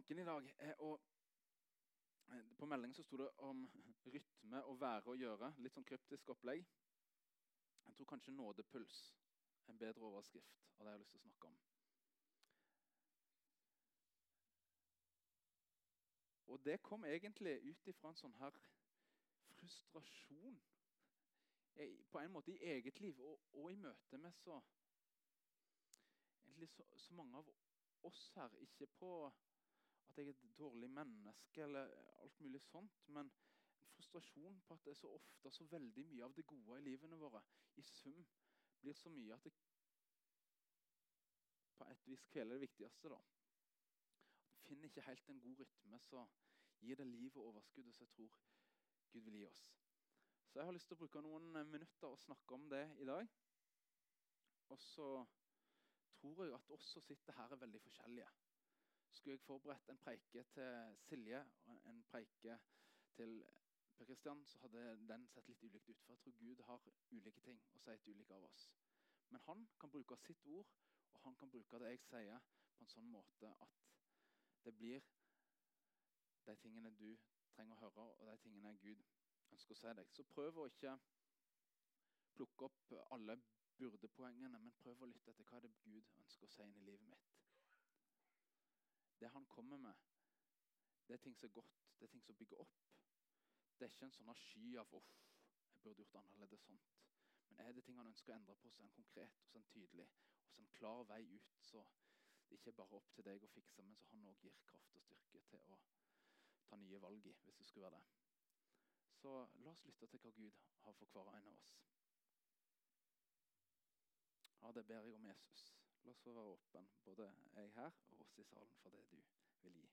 Tanken i dag er å eh, På meldingen så sto det om rytme og være og gjøre. Litt sånn kryptisk opplegg. Jeg tror kanskje nådepuls en bedre overskrift av det jeg har lyst til å snakke om. Og det kom egentlig ut ifra en sånn her frustrasjon. På en måte i eget liv og, og i møte med så, så, så mange av oss her. Ikke på at jeg er et dårlig menneske eller alt mulig sånt, men en frustrasjon på at det er så ofte så veldig mye av det gode i livene våre i sum blir så mye at det på et vis kveler det viktigste. da. At finner ikke helt en god rytme så gir det liv og overskuddet som jeg tror Gud vil gi oss. Så jeg har lyst til å bruke noen minutter og snakke om det i dag. Og så tror jeg at oss som sitter her, er veldig forskjellige. Skulle jeg forberedt en preike til Silje og en preike til Per Kristian, så hadde den sett litt ulikt ut. For jeg tror Gud har ulike ting å si til ulike av oss. Men han kan bruke sitt ord, og han kan bruke det jeg sier, på en sånn måte at det blir de tingene du trenger å høre, og de tingene Gud ønsker å si deg. Så prøv å ikke plukke opp alle burdepoengene, men prøv å lytte etter hva det Gud ønsker å si inn i livet mitt. Det han kommer med, det er ting som er godt, det er ting som bygger opp. Det er ikke en sånn sky av 'uff, jeg burde gjort annerledes'. sånt. Men er det ting han ønsker å endre på, så er han konkret og så er han tydelig. Og så er han klar vei ut. Så det er ikke bare opp til deg å fikse, men så han òg gir kraft og styrke til å ta nye valg i, hvis det skulle være det. Så la oss lytte til hva Gud har for hver en av oss. Ja, det ber jeg om Jesus. La oss få være åpen, både jeg her og oss i salen, for det du vil gi.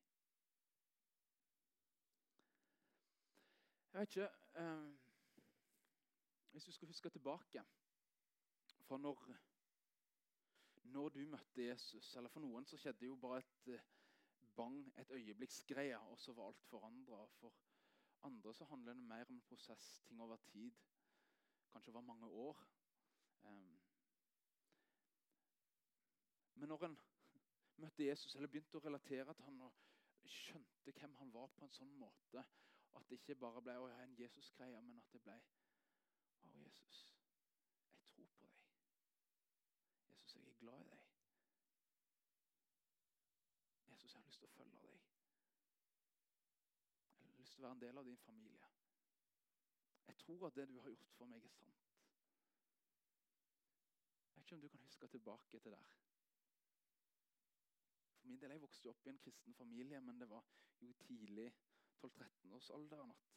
Jeg vet ikke eh, Hvis du skal huske tilbake fra når, når du møtte Jesus Eller for noen så skjedde jo bare et eh, bang, et øyeblikksgreie, og så var alt forandra. For andre så handler det mer om en prosess, ting over tid. Kanskje over mange år. Um, men når en møtte Jesus, eller begynte å relatere til han og skjønte hvem han var på en sånn måte at det ikke bare ble en Jesus-greie, men at det ble Å, Jesus, jeg tror på deg. Jesus, jeg er glad i deg. Jesus, jeg har lyst til å følge deg. Jeg har lyst til å være en del av din familie. Jeg tror at det du har gjort for meg, er sant. Jeg vet ikke om du kan huske tilbake til der. For min del, Jeg vokste opp i en kristen familie, men det var jo tidlig 12-13-årsalderen at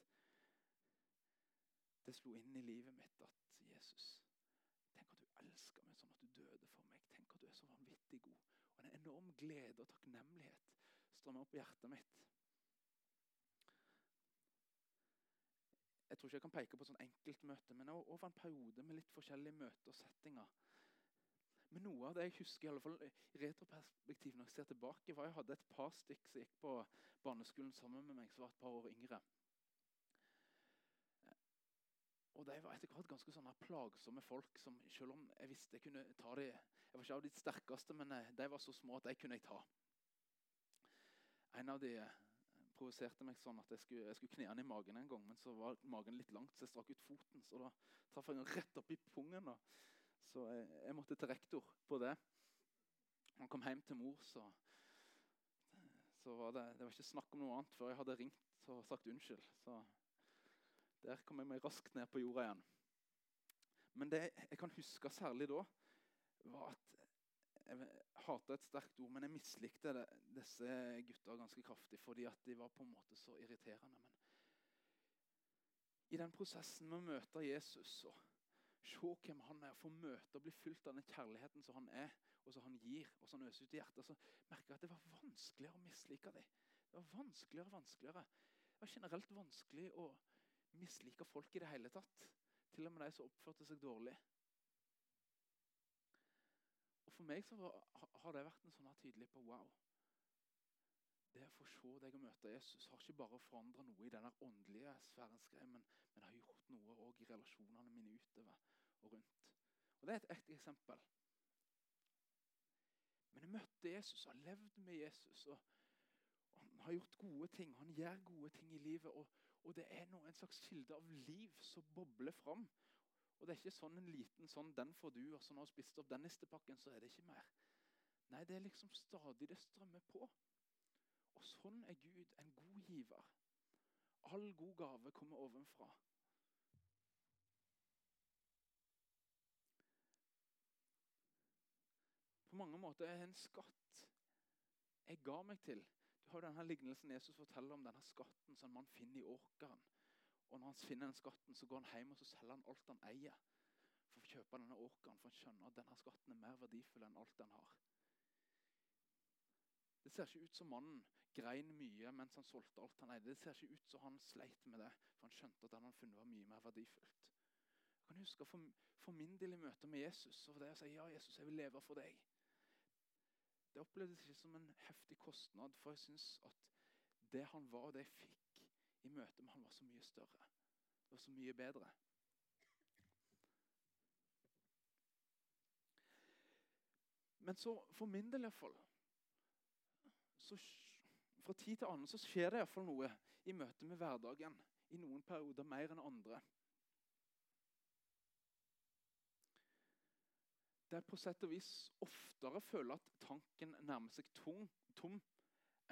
det slo inn i livet mitt at Jesus Tenk at du elsker meg sånn at du døde for meg. Tenk at du er så vanvittig god. Og En enorm glede og takknemlighet strømmer opp i hjertet mitt. Jeg tror ikke jeg kan peke på et sånt enkeltmøte, men over en periode med litt forskjellige møter og settinger. Men noe av det jeg husker i alle fall i retroperspektiv når jeg ser tilbake, var jeg hadde et par stykk som gikk på barneskolen sammen med meg, som var et par år yngre. Og de var etter hvert ganske sånne plagsomme folk. som Selv om jeg visste jeg kunne ta de, Jeg var ikke av de sterkeste, men eh, de var så små at de kunne jeg ta. En av de eh, provoserte meg sånn at jeg skulle, jeg skulle kne han i magen en gang. Men så var magen litt langt, så jeg strakk ut foten. Så da traff jeg han rett opp i pungen. Da. Så jeg, jeg, måtte til rektor på det. Han kom hjem til mor, så, så var det, det var ikke snakk om noe annet før jeg hadde ringt og sagt unnskyld. Så der kom jeg meg raskt ned på jorda igjen. Men det jeg kan huske særlig da, var at jeg hata et sterkt ord, men jeg mislikte det, disse gutta ganske kraftig fordi at de var på en måte så irriterende. Men i den prosessen med å møte Jesus og se hvem han er, få møte og bli fylt av den kjærligheten som han er, og som han gir, og som han øser ut i hjertet, så merka jeg at det var vanskeligere å mislike dem. Det var vanskeligere og vanskeligere. Det var generelt vanskelig å mislike folk i det hele tatt. Til og med de som oppførte seg dårlig. Og For meg så har det vært en sånn tydelig på wow. Det å få se deg og møte Jesus har ikke bare forandra noe i den åndelige sfærens greie, men, men har gjort noe også i relasjonene mine utover og rundt. Og Det er et, et eksempel. Men jeg møtte Jesus har levd med Jesus. og han har gjort gode ting, han gjør gode ting i livet. Og, og det er noe, en slags kilde av liv som bobler fram. Og det er ikke sånn en liten sånn 'den får du', og så når har spist opp den nistepakken, så er det ikke mer. Nei, det er liksom stadig det strømmer på. Og sånn er Gud en god giver. All god gave kommer ovenfra. På mange måter er en skatt jeg ga meg til. Du har denne lignelsen Jesus forteller om denne skatten som man finner i åkeren. Og når han finner den skatten, så går han hjem og så selger han alt han eier. For å kjøpe denne åkeren, for han skjønner at denne skatten er mer verdifull enn alt han har. Det ser ikke ut som mannen grein mye mens han solgte alt han eide. Det ser ikke ut som han sleit med det, for han skjønte at det han funnet var mye mer verdifullt. Jeg kan huske for, for min del i møte med Jesus og det å si ja, Jesus, jeg vil leve for deg. Det opplevdes ikke som en heftig kostnad, for jeg syns at det han var, og det jeg fikk i møte med han, var så mye større. Det var så mye bedre. Men så, for min del iallfall Fra tid til annen så skjer det iallfall noe i møte med hverdagen. I noen perioder mer enn andre. Der på sett og vis oftere føler at tanken nærmer seg tom, tom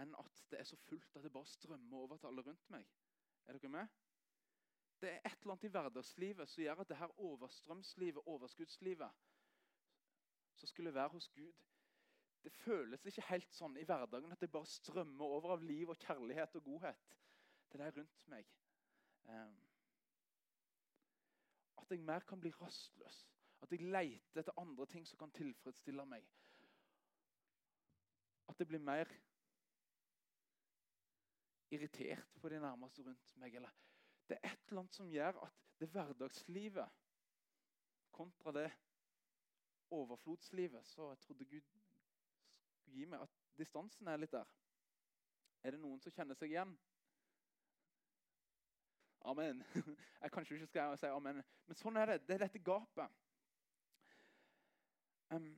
enn at det er så fullt at det bare strømmer over til alle rundt meg. Er dere med? Det er et eller annet i hverdagslivet som gjør at det her overstrømslivet, overskuddslivet, som skulle være hos Gud Det føles ikke helt sånn i hverdagen at det bare strømmer over av liv og kjærlighet og godhet til de rundt meg. Um, at jeg mer kan bli rastløs. At jeg leter etter andre ting som kan tilfredsstille meg. At jeg blir mer irritert på de nærmeste rundt meg. Eller det er et eller annet som gjør at det hverdagslivet kontra det overflodslivet Så jeg trodde Gud skulle gi meg at distansen er litt der. Er det noen som kjenner seg igjen? Amen. Jeg kanskje ikke skal si amen, men sånn er det. Det er dette gapet. Um,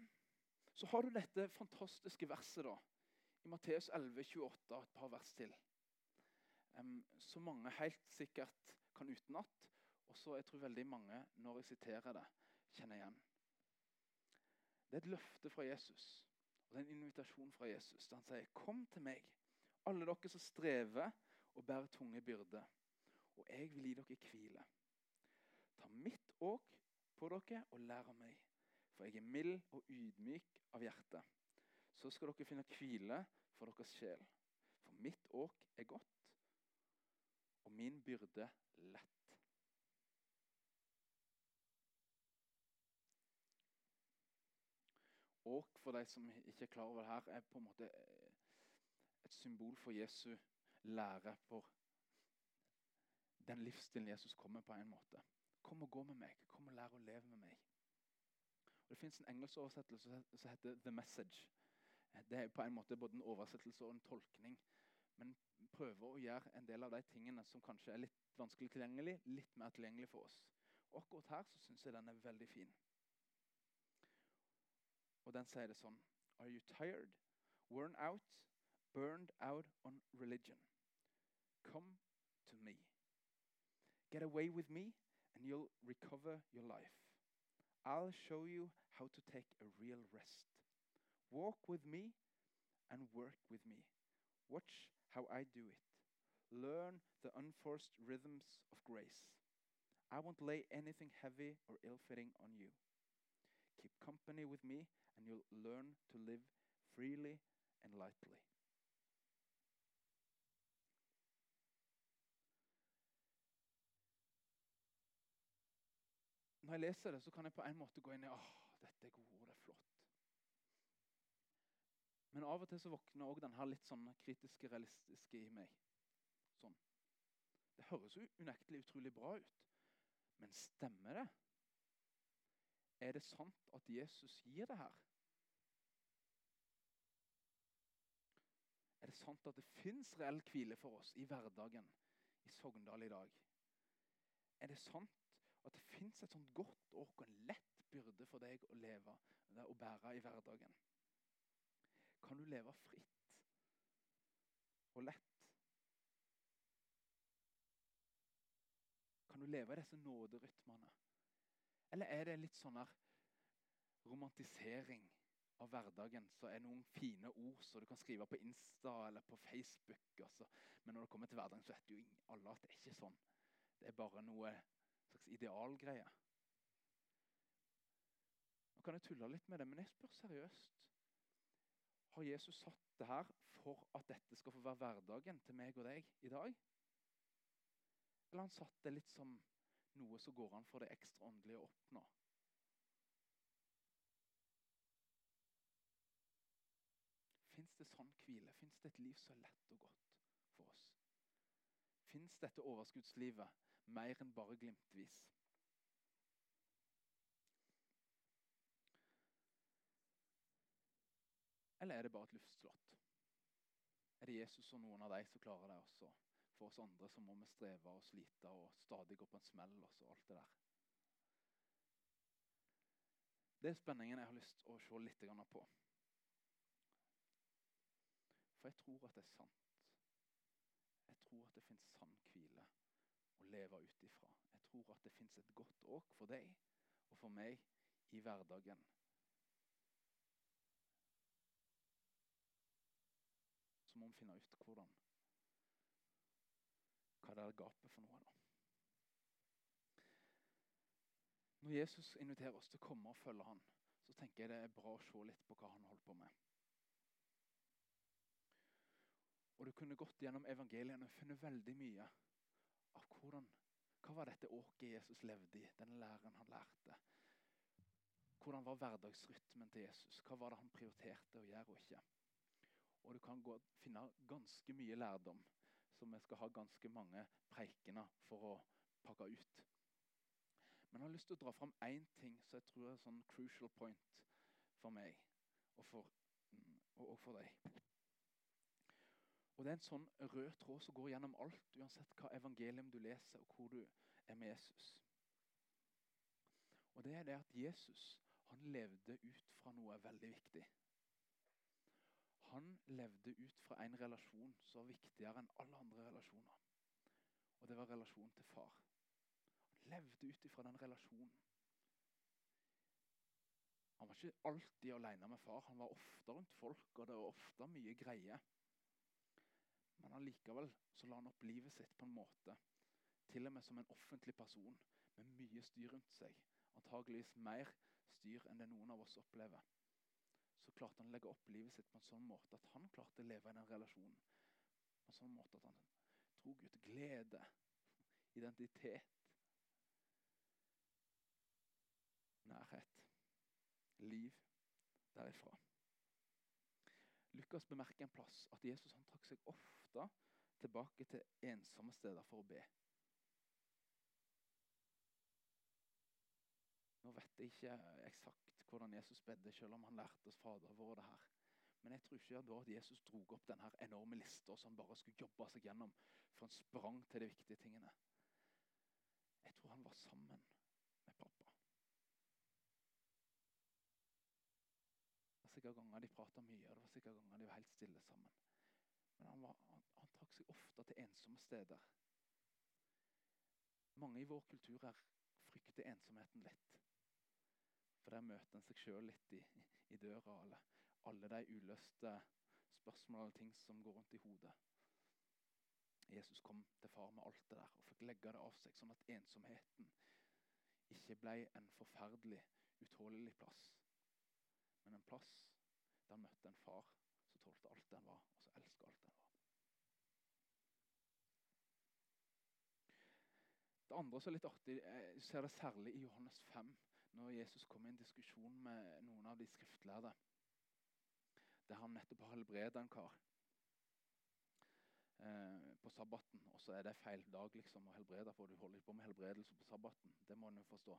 så har du dette fantastiske verset da, i Matteus 11, 28, et par vers til um, som mange helt sikkert kan utenat. Og så jeg tror veldig mange, når jeg siterer det, kjenner igjen. Det er et løfte fra Jesus, og det er en invitasjon fra Jesus. Han sier, 'Kom til meg, alle dere som strever og bærer tunge byrder, og jeg vil gi dere hvile.' 'Ta mitt åk på dere og lær av meg, for jeg er mild og ydmyk av hjerte.' 'Så skal dere finne hvile for deres sjel.' For mitt åk er godt, og min byrde lett. Og for de som ikke er klar over det her, er på en måte eh, et symbol for Jesu lære for den livsstilen Jesus kommer på en måte. Kom og gå med meg. Kom og lær å leve med meg. Og det fins en engelsk oversettelse som heter 'The Message'. Det er på en måte både en oversettelse og en tolkning. Men prøver å gjøre en del av de tingene som kanskje er litt vanskelig tilgjengelig, litt mer tilgjengelig for oss. Og akkurat her så syns jeg den er veldig fin. Og den sier det sånn Are you tired, worn out, burned out on religion? Come to me. Get away with me, and you'll recover your life. I'll show you how to take a real rest. Walk with me and work with me. Watch how I do it. Learn the unforced rhythms of grace. I won't lay anything heavy or ill fitting on you. Keep company with me, and you'll learn to live freely and lightly. Når jeg leser det, så kan jeg på en måte gå inn i åh, dette er gode ord, det er flott. Men av og til så våkner òg denne litt sånn kritiske, realistiske i meg. Sånn. Det høres jo unektelig utrolig bra ut. Men stemmer det? er det sant at Jesus gir det her? Er det sant at det fins reell hvile for oss i hverdagen i Sogndal i dag? Er det sant at det fins et sånt godt åk og en lett byrde for deg å leve eh, og bære i hverdagen? Kan du leve fritt og lett? Kan du leve i disse nåderytmene? Eller er det litt sånn her romantisering av hverdagen, så er noen fine ord som du kan skrive på Insta eller på Facebook. Også. Men når det kommer til hverdagen, så vet jo alle at det er ikke sånn. Det er bare noe slags idealgreie. Nå kan jeg tulle litt med det, men jeg spør seriøst. Har Jesus satt det her for at dette skal få være hverdagen til meg og deg i dag? Eller han satt det litt som noe som går an for det ekstra åndelige å oppnå? Fins det sånn hvile? Fins det et liv så lett og godt for oss? Fins dette overskuddslivet mer enn bare glimtvis? Eller er det bare et luftslott? Er det Jesus og noen av deg som klarer det også? For oss andre så må vi streve og slite og stadig gå på en smell og alt det der. Det er spenningen jeg har lyst til å se litt på. For jeg tror at det er sant. Jeg tror at det fins sann hvile å leve ut ifra. Jeg tror at det fins et godt åk for deg og for meg i hverdagen. Så må vi finne ut hvordan. Hva er gapet for noe, da. Når Jesus inviterer oss til å komme og følge han, så tenker jeg det er bra å se litt på hva han holder på med. Og du kunne gått gjennom evangeliene og funnet veldig mye av hvordan, hva var dette åket Jesus levde i, den læren han lærte. Hvordan var hverdagsrytmen til Jesus? Hva var det han prioriterte å gjøre og ikke? Og du kan gå, finne ganske mye lærdom, som vi skal ha ganske mange preikener for å pakke ut. Men jeg har lyst til å dra fram én ting som jeg tror er sånn crucial point for meg og for, mm, og for deg. Og Det er en sånn rød tråd som går gjennom alt, uansett hva evangelium du leser, og hvor du er med Jesus. Og det er det at Jesus han levde ut fra noe veldig viktig. Han levde ut fra en relasjon som var viktigere enn alle andre relasjoner. Og det var relasjonen til far. Han levde ut fra den relasjonen. Han var ikke alltid alene med far. Han var ofte rundt folk, og det var ofte mye greier. Men allikevel så la han opp livet sitt på en måte, til og med som en offentlig person, med mye styr rundt seg. Antageligvis mer styr enn det noen av oss opplever. Så klarte han å legge opp livet sitt på en sånn måte at han klarte å leve i den relasjonen. På en sånn måte at han drog ut glede, identitet, nærhet, liv derifra. Lukas bemerker en plass at Jesus han trakk seg ofte tilbake til ensomme steder for å be. Nå vet jeg ikke eksakt hvordan Jesus bedde, selv om han lærte oss Fader vår det her. Men jeg tror ikke da at Jesus dro opp denne enorme lista som bare skulle jobbe seg gjennom for han sprang til de viktige tingene. Jeg tror han var sammen med pappa. Det var sikkert ganger de prata mye, og det var sikkert ganger de var helt stille sammen. Men han, var, han, han trakk seg ofte til ensomme steder. Mange i vår kultur her frykter ensomheten litt. For der møter en seg sjøl litt i, i, døra. Eller alle de uløste spørsmålene og ting som går rundt i hodet. Jesus kom til far med alt det der og fikk legge det av seg, sånn at ensomheten ikke ble en forferdelig, utholdelig plass men en plass der han møtte en far som tålte alt den var, og som elsket alt den var. Det andre som er litt artig, jeg ser det særlig i Johannes 5, når Jesus kom i en diskusjon med noen av de skriftlærde, der han nettopp har helbredet en kar eh, på sabbaten. Og så er det feil dag liksom å helbrede, for du holder ikke på med helbredelse på sabbaten. Det må en jo forstå.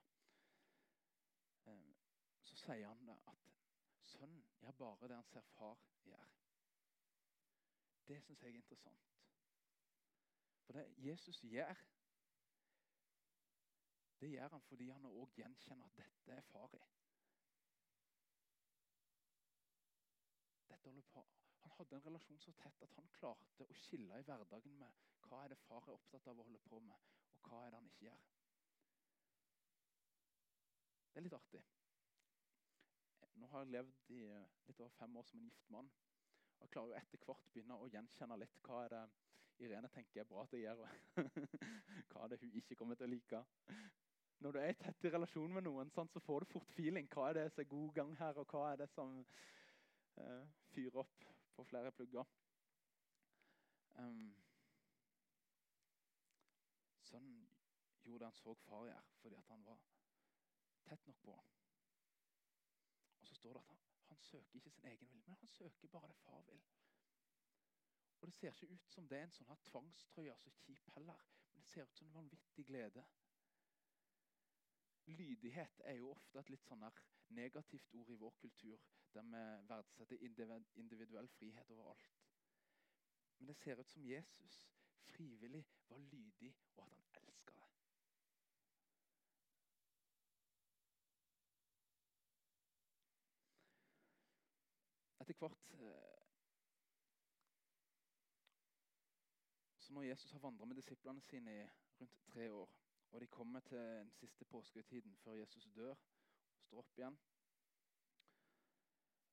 Eh, så sier han det at Sønnen gjør bare det han ser far gjør. Det syns jeg er interessant. For det Jesus gjør, det gjør han fordi han òg gjenkjenner at dette er far i. Han hadde en relasjon så tett at han klarte å skille i hverdagen med hva er det far er opptatt av å holde på med, og hva er det han ikke gjør. Det er litt artig. Nå har jeg levd i eh, litt over fem år som en gift mann. Og klarer jo etter hvert begynne å gjenkjenne litt hva er det Irene tenker er bra at jeg gjør, og hva er det hun ikke kommer til å like. Når du er i tett relasjon med noen, sant, så får du fort feeling. Hva er det som er god gang her, og hva er det som uh, fyrer opp på flere plugger? Um, sønnen gjorde det han så far gjøre, fordi han var tett nok på. Og så står det at han, han søker ikke sin egen vilje, men han søker bare det far vil. Og Det ser ikke ut som det er en sånn her tvangstrøye så kjip heller, men det ser ut som en vanvittig glede. Lydighet er jo ofte et litt sånn negativt ord i vår kultur, der vi verdsetter individuell frihet overalt. Men det ser ut som Jesus frivillig var lydig, og at han elska det. Etter hvert eh, Så når Jesus har vandra med disiplene sine i rundt tre år, og de kommer til den siste påsketiden før Jesus dør og står opp igjen,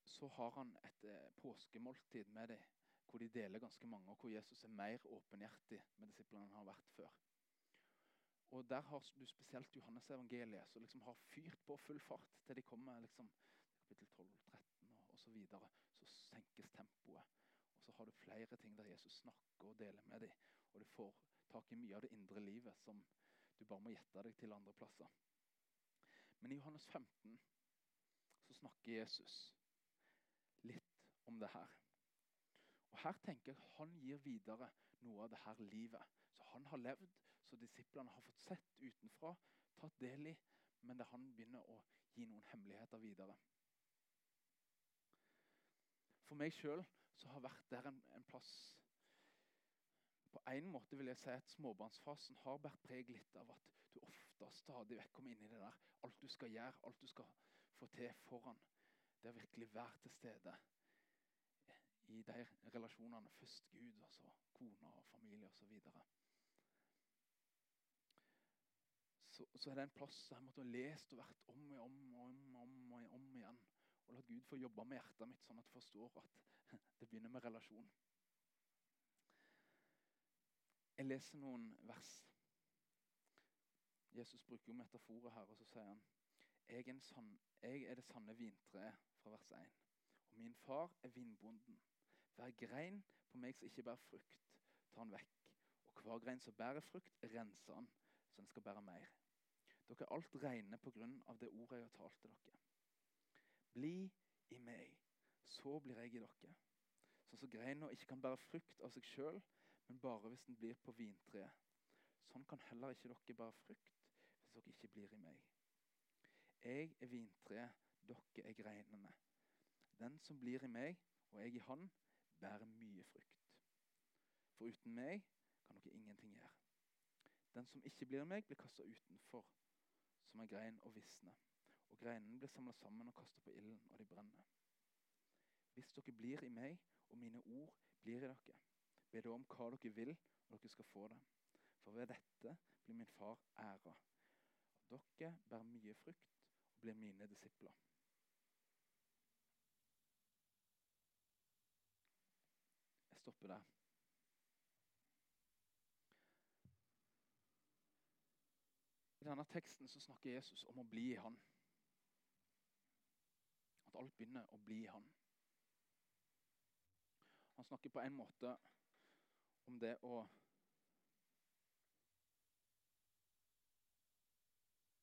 så har han et eh, påskemåltid med dem hvor de deler ganske mange, og hvor Jesus er mer åpenhjertig med disiplene enn han har vært før. Og Der har du spesielt Johannes evangeliet, som liksom har fyrt på full fart til de kommer liksom, kapittel 12, 13 og osv. Så, så senkes tempoet. Og så har du flere ting der Jesus snakker og deler med dem. Og du får tak i mye av det indre livet som du bare må gjette deg til andre plasser. Men i Johannes 15 så snakker Jesus litt om det her. Og Her tenker jeg han gir videre noe av det her livet. Så Han har levd, så disiplene har fått sett utenfra, tatt del i. Men det han begynner å gi noen hemmeligheter videre. For meg sjøl har vært der en, en plass På en måte vil jeg si at småbarnsfasen har båret preg litt av at du ofte og stadig vekk kommer inn i det der. Alt du skal gjøre, alt du skal få til foran. Det å virkelig være til stede i de relasjonene. Først Gud, og så kone og familie osv. Så, så, så er det en plass der jeg måtte ha lest og vært om og om og om, om, og om igjen. Og la Gud få jobbe med hjertet mitt, sånn at jeg forstår at det begynner med relasjon. Jeg leser noen vers. Jesus bruker jo metaforer her, og så sier han jeg er, sann, jeg er det sanne vintreet fra vers 1. Og min far er vindbonden. Hver grein på meg som ikke bærer frukt, tar han vekk. Og hver grein som bærer frukt, renser han, så den skal bære mer. Dere er alt reine på grunn av det ordet jeg har talt til dere. Bli i meg, så blir jeg i dere. Sånn som greina ikke kan bære frukt av seg sjøl, men bare hvis den blir på vintreet. Sånn kan heller ikke dere bære frukt hvis dere ikke blir i meg. Jeg er vintreet, dere er greinene. Den som blir i meg, og jeg i han, bærer mye frukt. For uten meg kan dere ingenting gjøre. Den som ikke blir i meg, blir kasta utenfor som en grein og visner. Og greinene blir samla sammen og kasta på ilden, og de brenner. Hvis dere blir i meg, og mine ord blir i dere, be da om hva dere vil, og dere skal få det. For ved dette blir min far æra. Dere bærer mye frukt og blir mine disipler. Jeg stopper der. I denne teksten så snakker Jesus om å bli i Han. At alt begynner å bli i Han. Han snakker på en måte om det å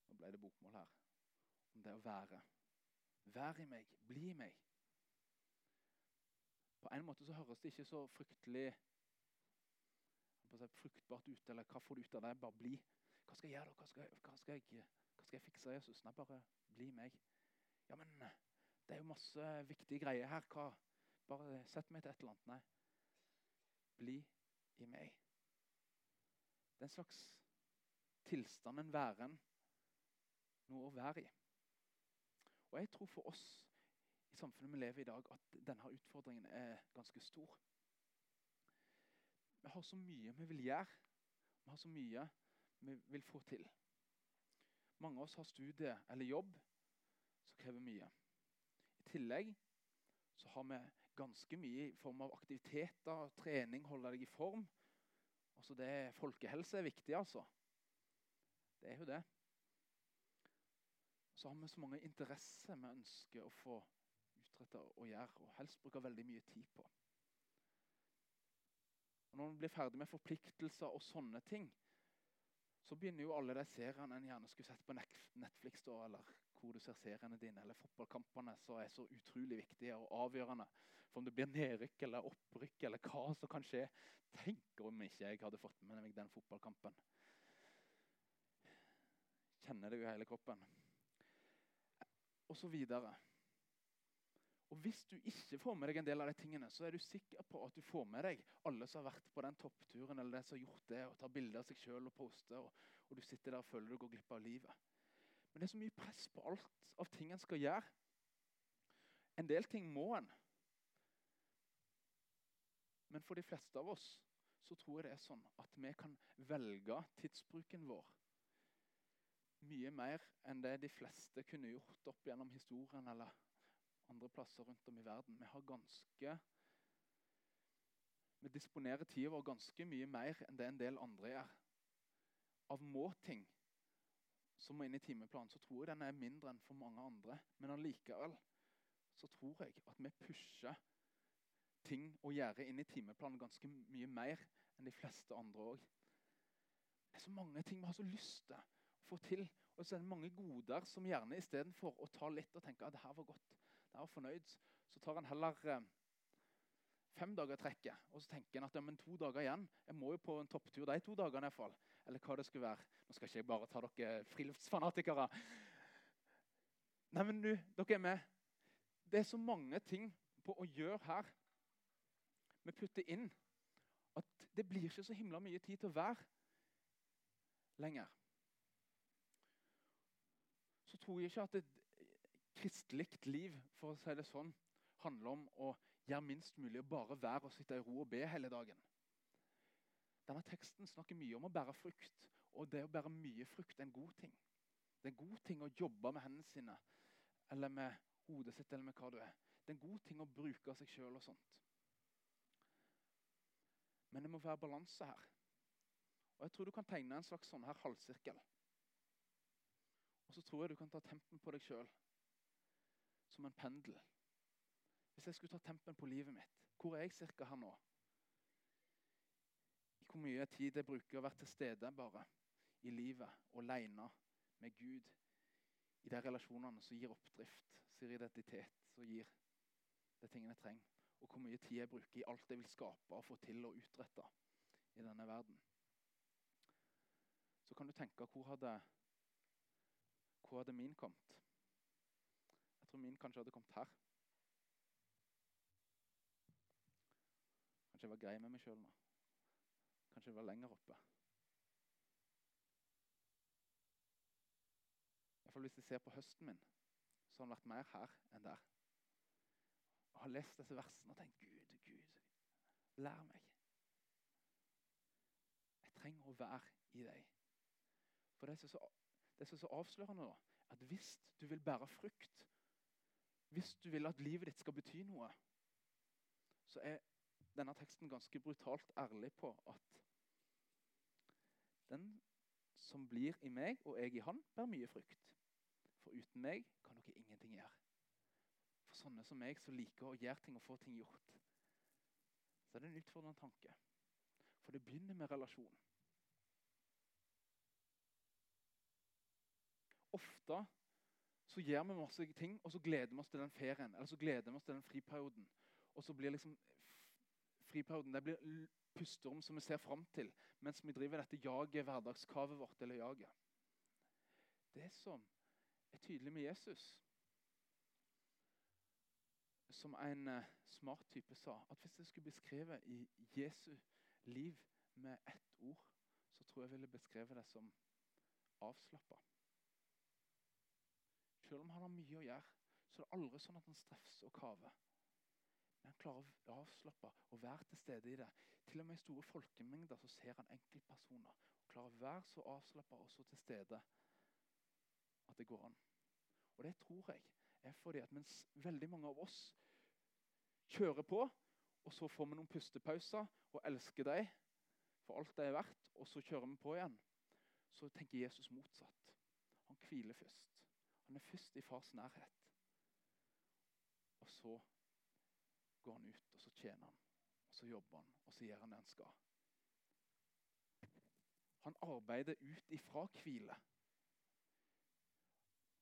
Nå ble det bokmål her. Om det å være. Vær i meg, bli i meg. På en måte så høres det ikke så fryktelig fruktbart ut. Eller hva får du ut av det? Bare bli. Hva skal jeg gjøre? Hva skal, hva skal, jeg, hva skal jeg fikse, Jesus? Nei, bare bli meg. Ja, men det er jo masse viktige greier her. Hva? Bare sett meg til et eller annet. Nei. Bli i meg. Det er en slags tilstand, en væren. Noe å være i. Og jeg tror for oss i samfunnet vi lever i i dag, at denne utfordringen er ganske stor. Vi har så mye vi vil gjøre. Vi har så mye vi vil få til. Mange av oss har studie eller jobb som krever mye. I tillegg så har vi ganske mye i form av aktiviteter, trening, holde deg i form. Altså det, Folkehelse er viktig, altså. Det er jo det. Så har vi så mange interesser vi ønsker å få utretta og gjøre, og helst bruker veldig mye tid på. Og når man blir ferdig med forpliktelser og sånne ting, så begynner jo alle de seriene en gjerne skulle sett på Netflix, da, eller hvor du ser seriene dine, eller fotballkampene, som er så utrolig viktige og avgjørende for om det blir nedrykk eller opprykk eller hva som kan skje. Tenk om ikke jeg hadde fått med meg den fotballkampen. Kjenner det jo i hele kroppen. Og så videre. Og Hvis du ikke får med deg en del av de tingene, så er du sikker på at du får med deg alle som har vært på den toppturen eller det som har gjort det, og tar bilder av seg sjøl og poster, og, og, du sitter der og føler du går glipp av livet. Men det er så mye press på alt av ting en skal gjøre. En del ting må en. Men for de fleste av oss så tror jeg det er sånn at vi kan velge tidsbruken vår mye mer enn det de fleste kunne gjort opp gjennom historien eller andre plasser rundt om i verden. Vi har ganske Vi disponerer tida vår ganske mye mer enn det en del andre gjør. Av må-ting som må inn i timeplanen, så tror jeg den er mindre enn for mange andre. Men allikevel så tror jeg at vi pusher ting å gjøre inn i timeplanen ganske mye mer enn de fleste andre òg. Det er så mange ting vi har så lyst til å få til. Og så er det mange goder som gjerne istedenfor å ta litt og tenke at det her var godt, det her var fornøyd, så tar han heller eh, fem dager trekket. Og så tenker han at ja, men to dager igjen. Jeg må jo på en topptur de to dagene. i hvert fall. Eller hva det skulle være. Nå skal ikke jeg bare ta dere friluftsfanatikere. Nei, men du, dere er med. Det er så mange ting på å gjøre her. Vi putter inn at det blir ikke så himla mye tid til å være lenger. Så tror jeg ikke at et kristelig liv for å si det sånn, handler om å gjøre minst mulig og bare være og sitte i ro og be hele dagen. Denne teksten snakker mye om å bære frukt, og det å bære mye frukt er en god ting. Det er en god ting å jobbe med hendene sine, eller med hodet sitt, eller med hva du er. Det er en god ting å bruke av seg sjøl og sånt. Men det må være balanse her. Og Jeg tror du kan tegne en slags sånn her halvsirkel. Og så tror jeg du kan ta tempen på deg sjøl som en pendel. Hvis jeg skulle ta tempen på livet mitt, hvor er jeg cirka her nå? Hvor mye tid jeg bruker å være til stede bare i livet, alene med Gud. I de relasjonene som gir oppdrift, som gir identitet, som gir de tingene jeg trenger. Og hvor mye tid jeg bruker i alt jeg vil skape og få til og utrette i denne verden. Så kan du tenke hvor hadde, hvor hadde min kommet? Jeg tror min kanskje hadde kommet her. Kanskje jeg var grei med meg sjøl nå. Kanskje det var lenger oppe. I hvert fall Hvis jeg ser på høsten min, så har den vært mer her enn der. Og har lest disse versene og tenkt Gud, Gud, lær meg. Jeg trenger å være i deg. For det som er så avslørende, da, at hvis du vil bære frukt hvis du vil at livet ditt skal bety noe, så er denne teksten ganske brutalt ærlig på at som blir i meg og jeg i han, bærer mye frukt. For uten meg kan dere ingenting gjøre. For sånne som meg som liker å gjøre ting og få ting gjort, så er det en utfordrende tanke. For det begynner med relasjon. Ofte så gjør vi masse ting, og så gleder vi oss til den ferien eller så gleder vi oss til den friperioden. Og så blir liksom friperioden det blir pusterom som vi ser fram til mens vi driver dette jaget, hverdagskavet vårt eller jaget. Det som er tydelig med Jesus, som en uh, smart type sa, at hvis jeg skulle beskrive i Jesu liv med ett ord, så tror jeg jeg ville beskrevet det som avslappa. Selv om han har mye å gjøre, så er det aldri sånn at han strefser og kaver. Men han klarer å avslappe og være til stede i det. Til og med i store folkemengder så ser han enkeltpersoner. og Klarer å være så avslappa og så til stede at det går an. Og det tror jeg er fordi at mens veldig mange av oss kjører på, og så får vi noen pustepauser og elsker deg for alt det er verdt, og så kjører vi på igjen, så tenker Jesus motsatt. Han hviler først. Han er først i fars nærhet. Og så går han ut, og så tjener han, så jobber han, og så gjør han det han skal. Han arbeider ut ifra hvile.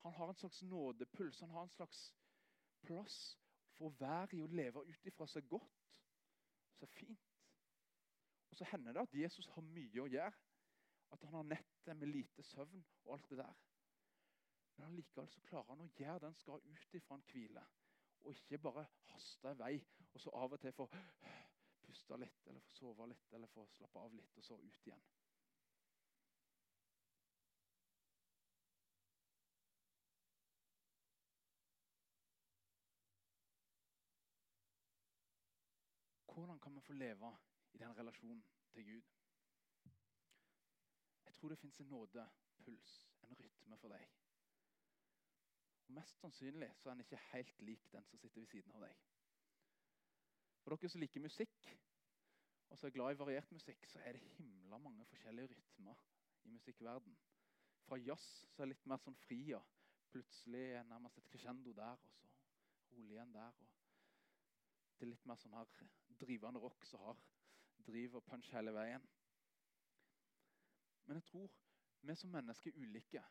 Han har en slags nådepuls, han har en slags plass for å være i å leve ut ifra seg godt, så fint. Og Så hender det at Jesus har mye å gjøre. At han har nettet med lite søvn og alt det der. Men allikevel så klarer han å gjøre det han skal ut ifra en hvile. Og ikke bare haste i vei, og så av og til få puste litt, eller få sove litt, eller få slappe av litt, og så ut igjen. Hvordan kan vi få leve i den relasjonen til Gud? Jeg tror det fins en nådepuls, en rytme for deg. Og Mest sannsynlig så er den ikke helt lik den som sitter ved siden av deg. For dere som liker musikk, og som er glad i variert musikk, så er det himla mange forskjellige rytmer i musikkverden. Fra jazz så er litt mer sånn fri, og plutselig er nærmest et crescendo der, og så rolig igjen der. og til litt mer sånn her drivende rock som har driv og punch hele veien. Men jeg tror vi som mennesker er ulike.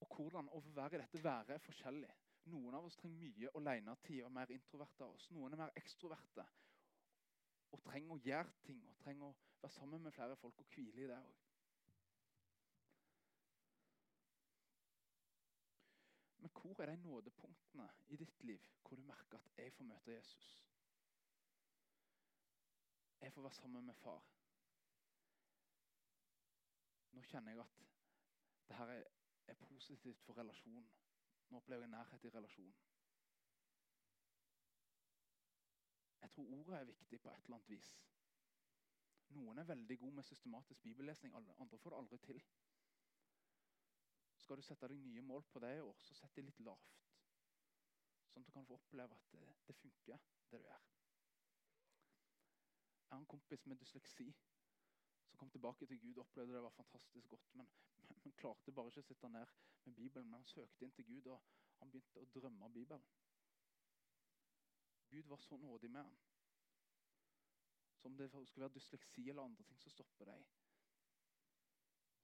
Og hvordan å være i dette været er forskjellig. Noen av oss trenger mye alenetid og er mer introverte av oss. Noen er mer ekstroverte og trenger å gjøre ting og trenger å være sammen med flere folk og hvile i det òg. Men hvor er de nådepunktene i ditt liv hvor du merker at jeg får møte Jesus? Jeg får være sammen med far. Nå kjenner jeg at det her er, er positivt for relasjonen. Nå opplever jeg nærhet i relasjonen. Jeg tror ordet er viktig på et eller annet vis. Noen er veldig gode med systematisk bibellesning, andre får det aldri til. Skal du sette deg nye mål på det i år, så sett det litt lavt. Sånn at du kan få oppleve at det, det funker, det du gjør. Jeg har en kompis med dysleksi som kom tilbake til Gud opplevde det var fantastisk godt. Men, men, men klarte bare ikke å sitte ned med Bibelen. Men han søkte inn til Gud, og han begynte å drømme av Bibelen. Gud var så nådig med ham. Så om det skulle være dysleksi eller andre ting som stopper deg,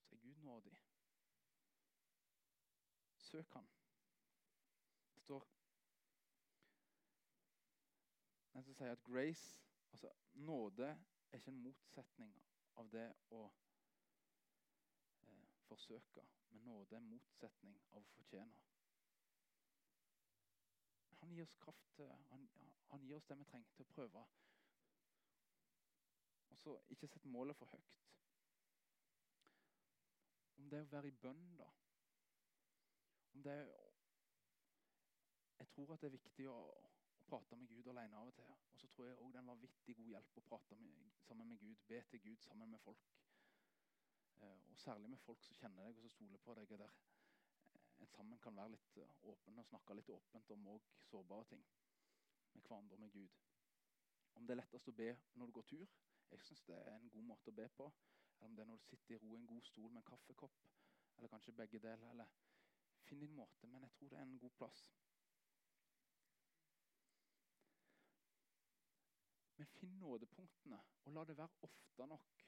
så er Gud nådig. Søk han. Det står Den som sier at grace Altså, nåde er ikke en motsetning av det å eh, forsøke, men nåde er motsetning av å fortjene. Han gir oss kraft til han, han gir oss det vi trenger til å prøve. Og så ikke sett målet for høyt. Om det er å være i bønn, da. Om det er Jeg tror at det er viktig å prate med Gud alene av og til. Og så tror jeg òg det er en vanvittig god hjelp å prate med, sammen med Gud, be til Gud sammen med folk. Eh, og særlig med folk som kjenner deg og som stoler på deg. der en sammen kan være litt eh, åpen og snakke litt åpent om òg sårbare ting med hverandre og med Gud. Om det er lettest å be når du går tur, jeg syns det er en god måte å be på. Eller om det er når du sitter i ro i en god stol med en kaffekopp, eller kanskje begge deler. eller Finn din måte, men jeg tror det er en god plass. Men finn nådepunktene, og la det være ofte nok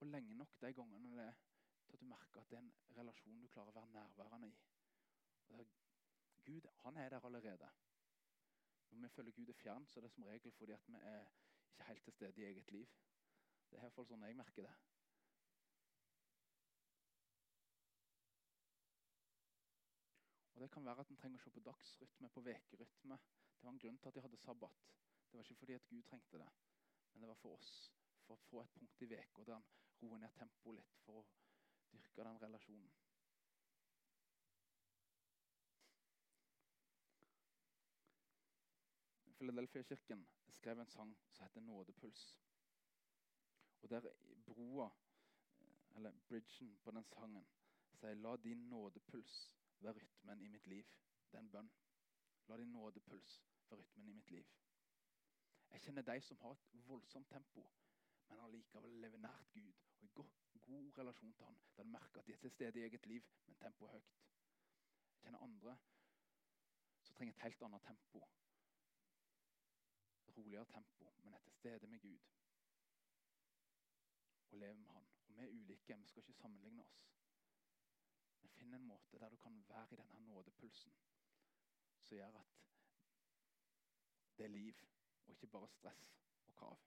og lenge nok de gangene det er til at du merker at det er en relasjon du klarer å være nærværende i. Er, Gud han er der allerede. Når vi føler Gud er fjern, så er det som regel fordi at vi er ikke helt til stede i eget liv. Det er i hvert fall sånn jeg merker det. Og Det kan være at en trenger å se på dagsrytme, på vekerytme. Det var en grunn til at de hadde sabbat. Det var ikke fordi at Gud trengte det, men det var for oss. For å få et punkt i uka der han roer ned tempoet litt for å dyrke den relasjonen. Philadelphia-kirken skrev en sang som heter 'Nådepuls'. Og der broa, eller bridgen på den sangen, sier la din nådepuls være rytmen i mitt liv. Det er en bønn. La din nådepuls være rytmen i mitt liv. Jeg kjenner de som har et voldsomt tempo, men allikevel lever nært Gud og i god, god relasjon til Han. Der du merker at de er til stede i eget liv, men tempoet er høyt. Jeg kjenner andre som trenger et helt annet tempo. Roligere tempo, men er til stede med Gud. Og lever med Han. Og vi er ulike, vi skal ikke sammenligne oss. Men finn en måte der du kan være i denne nådepulsen som gjør at det er liv, og ikke bare stress og krav.